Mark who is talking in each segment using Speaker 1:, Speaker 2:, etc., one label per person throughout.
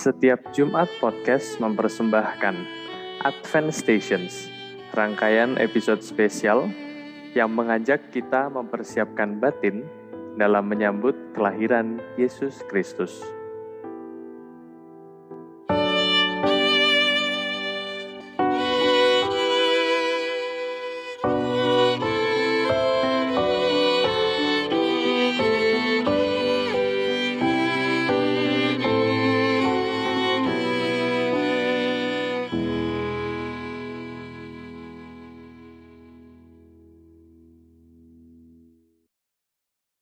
Speaker 1: Setiap Jumat Podcast mempersembahkan Advent Stations, rangkaian episode spesial yang mengajak kita mempersiapkan batin dalam menyambut kelahiran Yesus Kristus.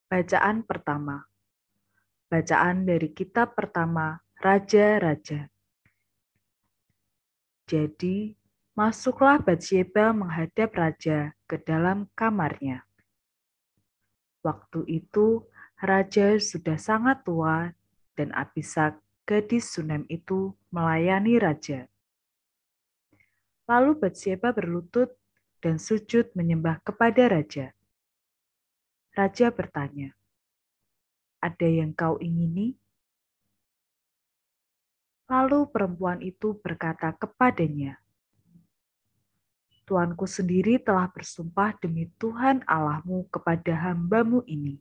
Speaker 2: Bacaan pertama. Bacaan dari kitab pertama Raja-Raja. Jadi, masuklah Batsheba menghadap raja ke dalam kamarnya. Waktu itu, raja sudah sangat tua dan Abisak, gadis Sunem itu, melayani raja. Lalu Batsheba berlutut dan sujud menyembah kepada raja. Raja bertanya, "Ada yang kau ingini?" Lalu perempuan itu berkata kepadanya, Tuanku sendiri telah bersumpah demi Tuhan Allahmu kepada hambamu ini.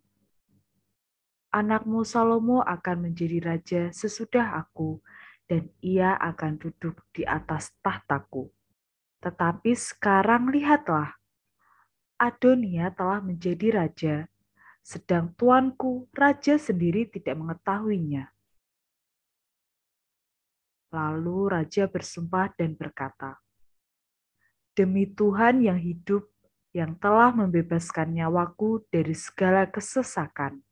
Speaker 2: Anakmu Salomo akan menjadi raja sesudah aku, dan ia akan duduk di atas tahtaku. Tetapi sekarang lihatlah, Adonia telah menjadi raja, sedang tuanku, raja sendiri tidak mengetahuinya. Lalu raja bersumpah dan berkata, Demi Tuhan yang hidup, yang telah membebaskan nyawaku dari segala kesesakan,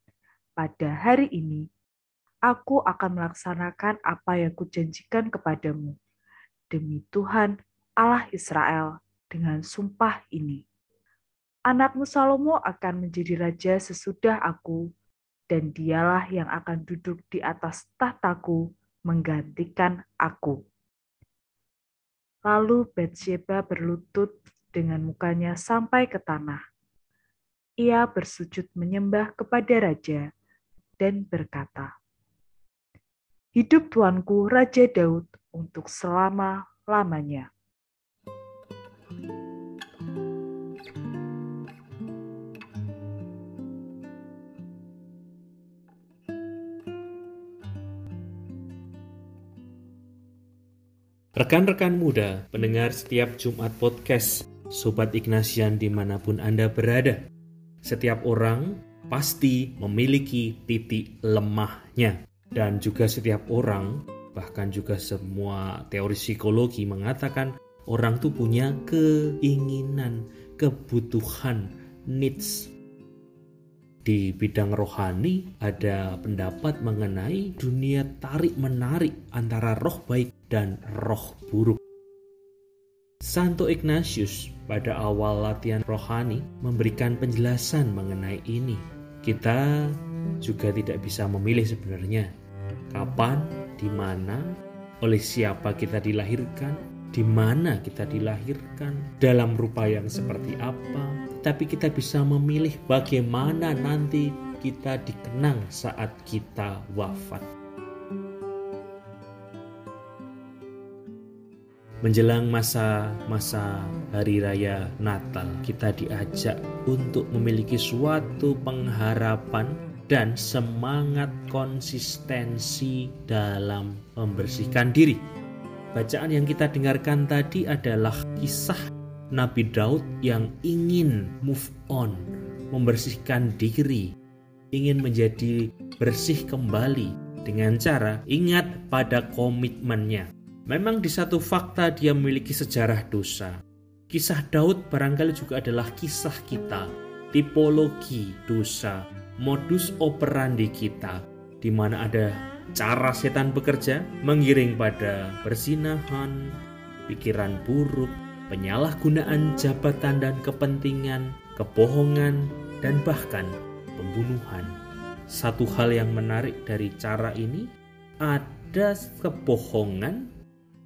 Speaker 2: pada hari ini aku akan melaksanakan apa yang kujanjikan kepadamu. Demi Tuhan Allah Israel dengan sumpah ini anakmu Salomo akan menjadi raja sesudah aku, dan dialah yang akan duduk di atas tahtaku menggantikan aku. Lalu Bathsheba berlutut dengan mukanya sampai ke tanah. Ia bersujud menyembah kepada raja dan berkata, Hidup tuanku Raja Daud untuk selama-lamanya.
Speaker 3: Rekan-rekan muda, pendengar setiap Jumat Podcast, Sobat Ignasian di mana pun Anda berada. Setiap orang pasti memiliki titik lemahnya. Dan juga setiap orang, bahkan juga semua teori psikologi mengatakan orang tuh punya keinginan, kebutuhan, needs. Di bidang rohani ada pendapat mengenai dunia tarik-menarik antara roh baik dan roh buruk. Santo Ignatius pada awal latihan rohani memberikan penjelasan mengenai ini. Kita juga tidak bisa memilih sebenarnya kapan, di mana, oleh siapa kita dilahirkan, di mana kita dilahirkan, dalam rupa yang seperti apa, tapi kita bisa memilih bagaimana nanti kita dikenang saat kita wafat. Menjelang masa-masa hari raya Natal, kita diajak untuk memiliki suatu pengharapan dan semangat konsistensi dalam membersihkan diri. Bacaan yang kita dengarkan tadi adalah kisah Nabi Daud yang ingin move on, membersihkan diri, ingin menjadi bersih kembali dengan cara ingat pada komitmennya. Memang di satu fakta dia memiliki sejarah dosa. Kisah Daud barangkali juga adalah kisah kita, tipologi dosa, modus operandi kita, di mana ada cara setan bekerja mengiring pada persinahan, pikiran buruk, penyalahgunaan jabatan dan kepentingan, kebohongan, dan bahkan pembunuhan. Satu hal yang menarik dari cara ini ada kebohongan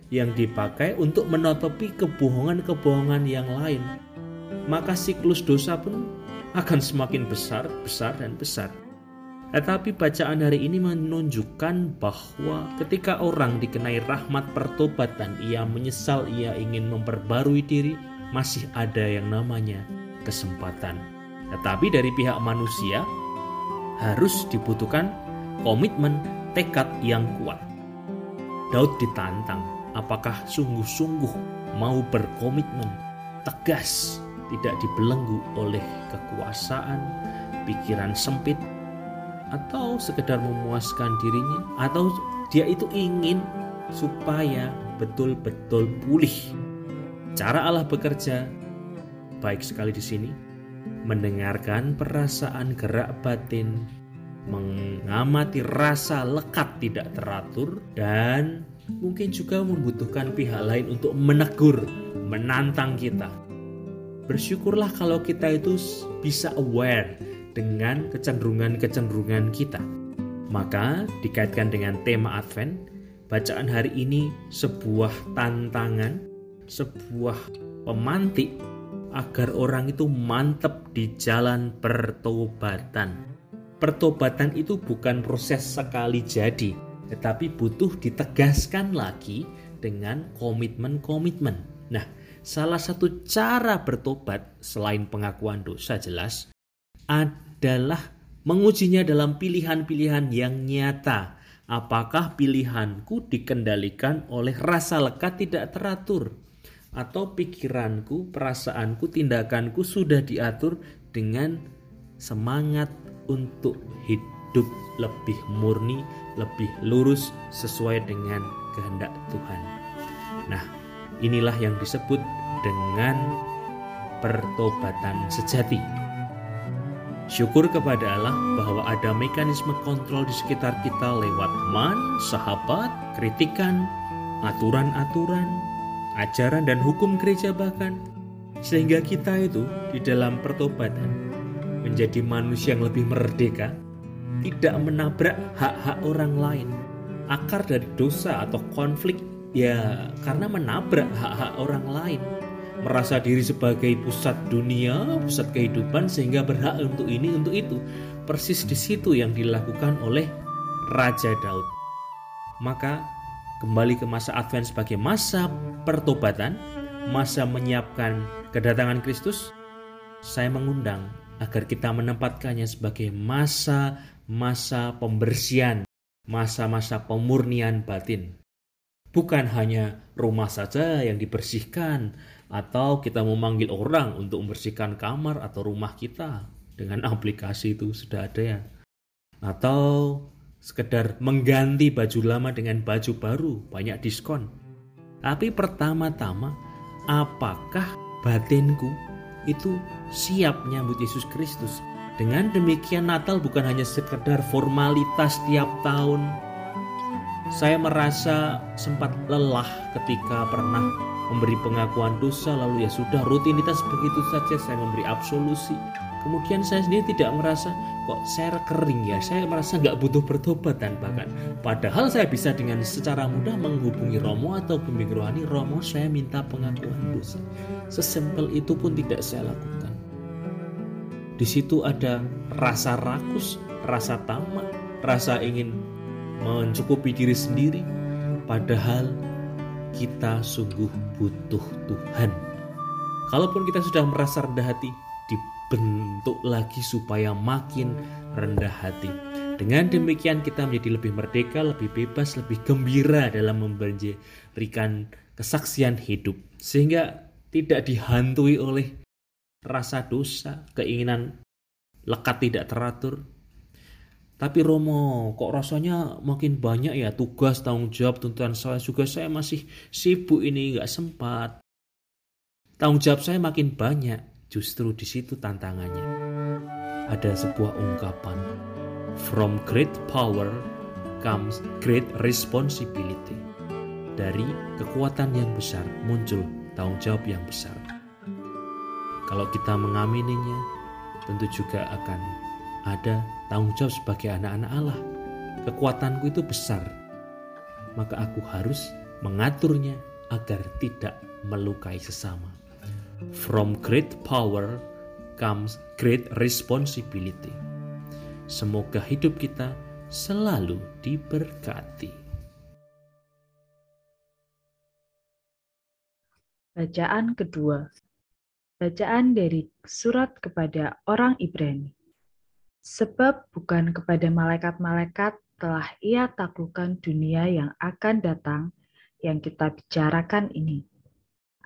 Speaker 3: yang dipakai untuk menutupi kebohongan-kebohongan yang lain. Maka siklus dosa pun akan semakin besar, besar, dan besar. Tetapi bacaan hari ini menunjukkan bahwa ketika orang dikenai rahmat pertobatan, ia menyesal, ia ingin memperbarui diri, masih ada yang namanya kesempatan. Tetapi dari pihak manusia harus dibutuhkan komitmen tekad yang kuat. Daud ditantang, apakah sungguh-sungguh mau berkomitmen tegas, tidak dibelenggu oleh kekuasaan, pikiran sempit, atau sekedar memuaskan dirinya atau dia itu ingin supaya betul-betul pulih. Cara Allah bekerja baik sekali di sini mendengarkan perasaan gerak batin, mengamati rasa lekat tidak teratur dan mungkin juga membutuhkan pihak lain untuk menegur, menantang kita. Bersyukurlah kalau kita itu bisa aware dengan kecenderungan-kecenderungan kita. Maka dikaitkan dengan tema Advent, bacaan hari ini sebuah tantangan, sebuah pemantik agar orang itu mantap di jalan pertobatan. Pertobatan itu bukan proses sekali jadi, tetapi butuh ditegaskan lagi dengan komitmen-komitmen. Nah, salah satu cara bertobat selain pengakuan dosa jelas adalah mengujinya dalam pilihan-pilihan yang nyata. Apakah pilihanku dikendalikan oleh rasa lekat tidak teratur? Atau pikiranku, perasaanku, tindakanku sudah diatur dengan semangat untuk hidup lebih murni, lebih lurus sesuai dengan kehendak Tuhan. Nah, inilah yang disebut dengan pertobatan sejati. Syukur kepada Allah bahwa ada mekanisme kontrol di sekitar kita lewat man, sahabat, kritikan, aturan-aturan, ajaran dan hukum gereja bahkan. Sehingga kita itu di dalam pertobatan menjadi manusia yang lebih merdeka, tidak menabrak hak-hak orang lain. Akar dari dosa atau konflik ya karena menabrak hak-hak orang lain merasa diri sebagai pusat dunia, pusat kehidupan sehingga berhak untuk ini untuk itu. Persis di situ yang dilakukan oleh Raja Daud. Maka kembali ke masa Advent sebagai masa pertobatan, masa menyiapkan kedatangan Kristus, saya mengundang agar kita menempatkannya sebagai masa-masa pembersihan, masa-masa pemurnian batin. Bukan hanya rumah saja yang dibersihkan, atau kita memanggil orang untuk membersihkan kamar atau rumah kita dengan aplikasi itu sudah ada ya atau sekedar mengganti baju lama dengan baju baru banyak diskon tapi pertama-tama apakah batinku itu siap menyambut Yesus Kristus. Dengan demikian Natal bukan hanya sekedar formalitas tiap tahun. Saya merasa sempat lelah ketika pernah memberi pengakuan dosa lalu ya sudah rutinitas begitu saja saya memberi absolusi. Kemudian saya sendiri tidak merasa kok saya kering ya? Saya merasa nggak butuh pertobatan bahkan padahal saya bisa dengan secara mudah menghubungi Romo atau pembimbing rohani. Romo saya minta pengakuan dosa sesimpel itu pun tidak saya lakukan. Di situ ada rasa rakus rasa tamak rasa ingin mencukupi diri sendiri. Padahal kita sungguh butuh Tuhan. Kalaupun kita sudah merasa rendah hati, dibentuk lagi supaya makin rendah hati. Dengan demikian kita menjadi lebih merdeka, lebih bebas, lebih gembira dalam memberikan kesaksian hidup. Sehingga tidak dihantui oleh rasa dosa, keinginan lekat tidak teratur, tapi Romo, kok rasanya makin banyak ya tugas, tanggung jawab, tuntutan saya juga saya masih sibuk ini, nggak sempat. Tanggung jawab saya makin banyak, justru di situ tantangannya. Ada sebuah ungkapan, from great power comes great responsibility. Dari kekuatan yang besar muncul tanggung jawab yang besar. Kalau kita mengamininya, tentu juga akan ada tanggung jawab sebagai anak-anak Allah. Kekuatanku itu besar, maka aku harus mengaturnya agar tidak melukai sesama. From great power comes great responsibility. Semoga hidup kita selalu diberkati.
Speaker 2: Bacaan kedua. Bacaan dari surat kepada orang Ibrani. Sebab bukan kepada malaikat-malaikat telah ia taklukkan dunia yang akan datang yang kita bicarakan ini.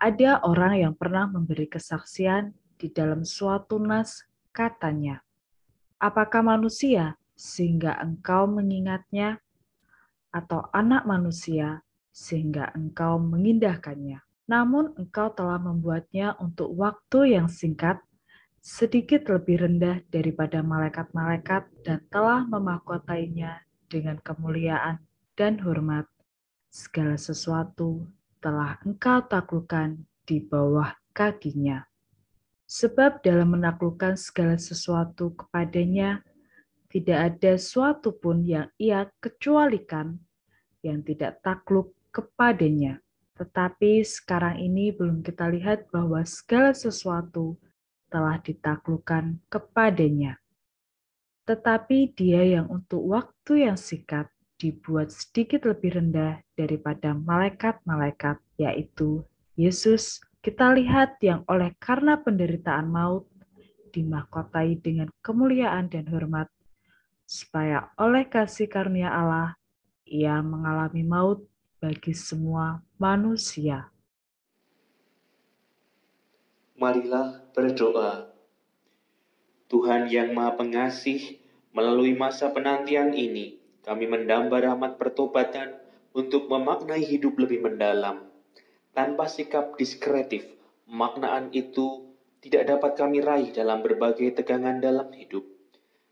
Speaker 2: Ada orang yang pernah memberi kesaksian di dalam suatu nas katanya, Apakah manusia sehingga engkau mengingatnya, atau anak manusia sehingga engkau mengindahkannya? Namun engkau telah membuatnya untuk waktu yang singkat, sedikit lebih rendah daripada malaikat-malaikat dan telah memahkotainya dengan kemuliaan dan hormat. Segala sesuatu telah engkau taklukkan di bawah kakinya. Sebab dalam menaklukkan segala sesuatu kepadanya, tidak ada suatu pun yang ia kecualikan yang tidak takluk kepadanya. Tetapi sekarang ini belum kita lihat bahwa segala sesuatu telah ditaklukkan kepadanya. Tetapi dia yang untuk waktu yang singkat dibuat sedikit lebih rendah daripada malaikat-malaikat, yaitu Yesus, kita lihat yang oleh karena penderitaan maut dimahkotai dengan kemuliaan dan hormat, supaya oleh kasih karunia Allah ia mengalami maut bagi semua manusia.
Speaker 3: Marilah berdoa. Tuhan yang Maha Pengasih, melalui masa penantian ini, kami mendamba rahmat pertobatan untuk memaknai hidup lebih mendalam. Tanpa sikap diskretif, maknaan itu tidak dapat kami raih dalam berbagai tegangan dalam hidup.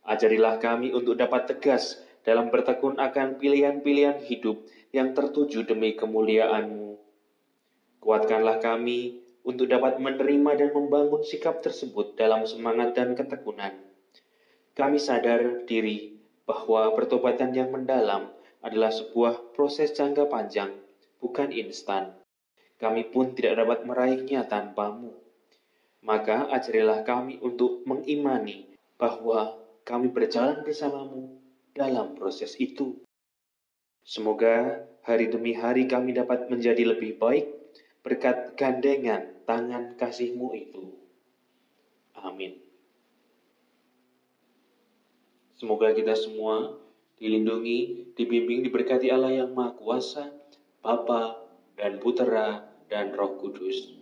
Speaker 3: Ajarilah kami untuk dapat tegas dalam bertekun akan pilihan-pilihan hidup yang tertuju demi kemuliaan-Mu. Kuatkanlah kami untuk dapat menerima dan membangun sikap tersebut dalam semangat dan ketekunan. Kami sadar diri bahwa pertobatan yang mendalam adalah sebuah proses jangka panjang, bukan instan. Kami pun tidak dapat meraihnya tanpamu. Maka ajarilah kami untuk mengimani bahwa kami berjalan bersamamu dalam proses itu. Semoga hari demi hari kami dapat menjadi lebih baik berkat gandengan tangan kasihmu itu. Amin. Semoga kita semua dilindungi, dibimbing, diberkati Allah yang Maha Kuasa, Bapa dan Putera dan Roh Kudus.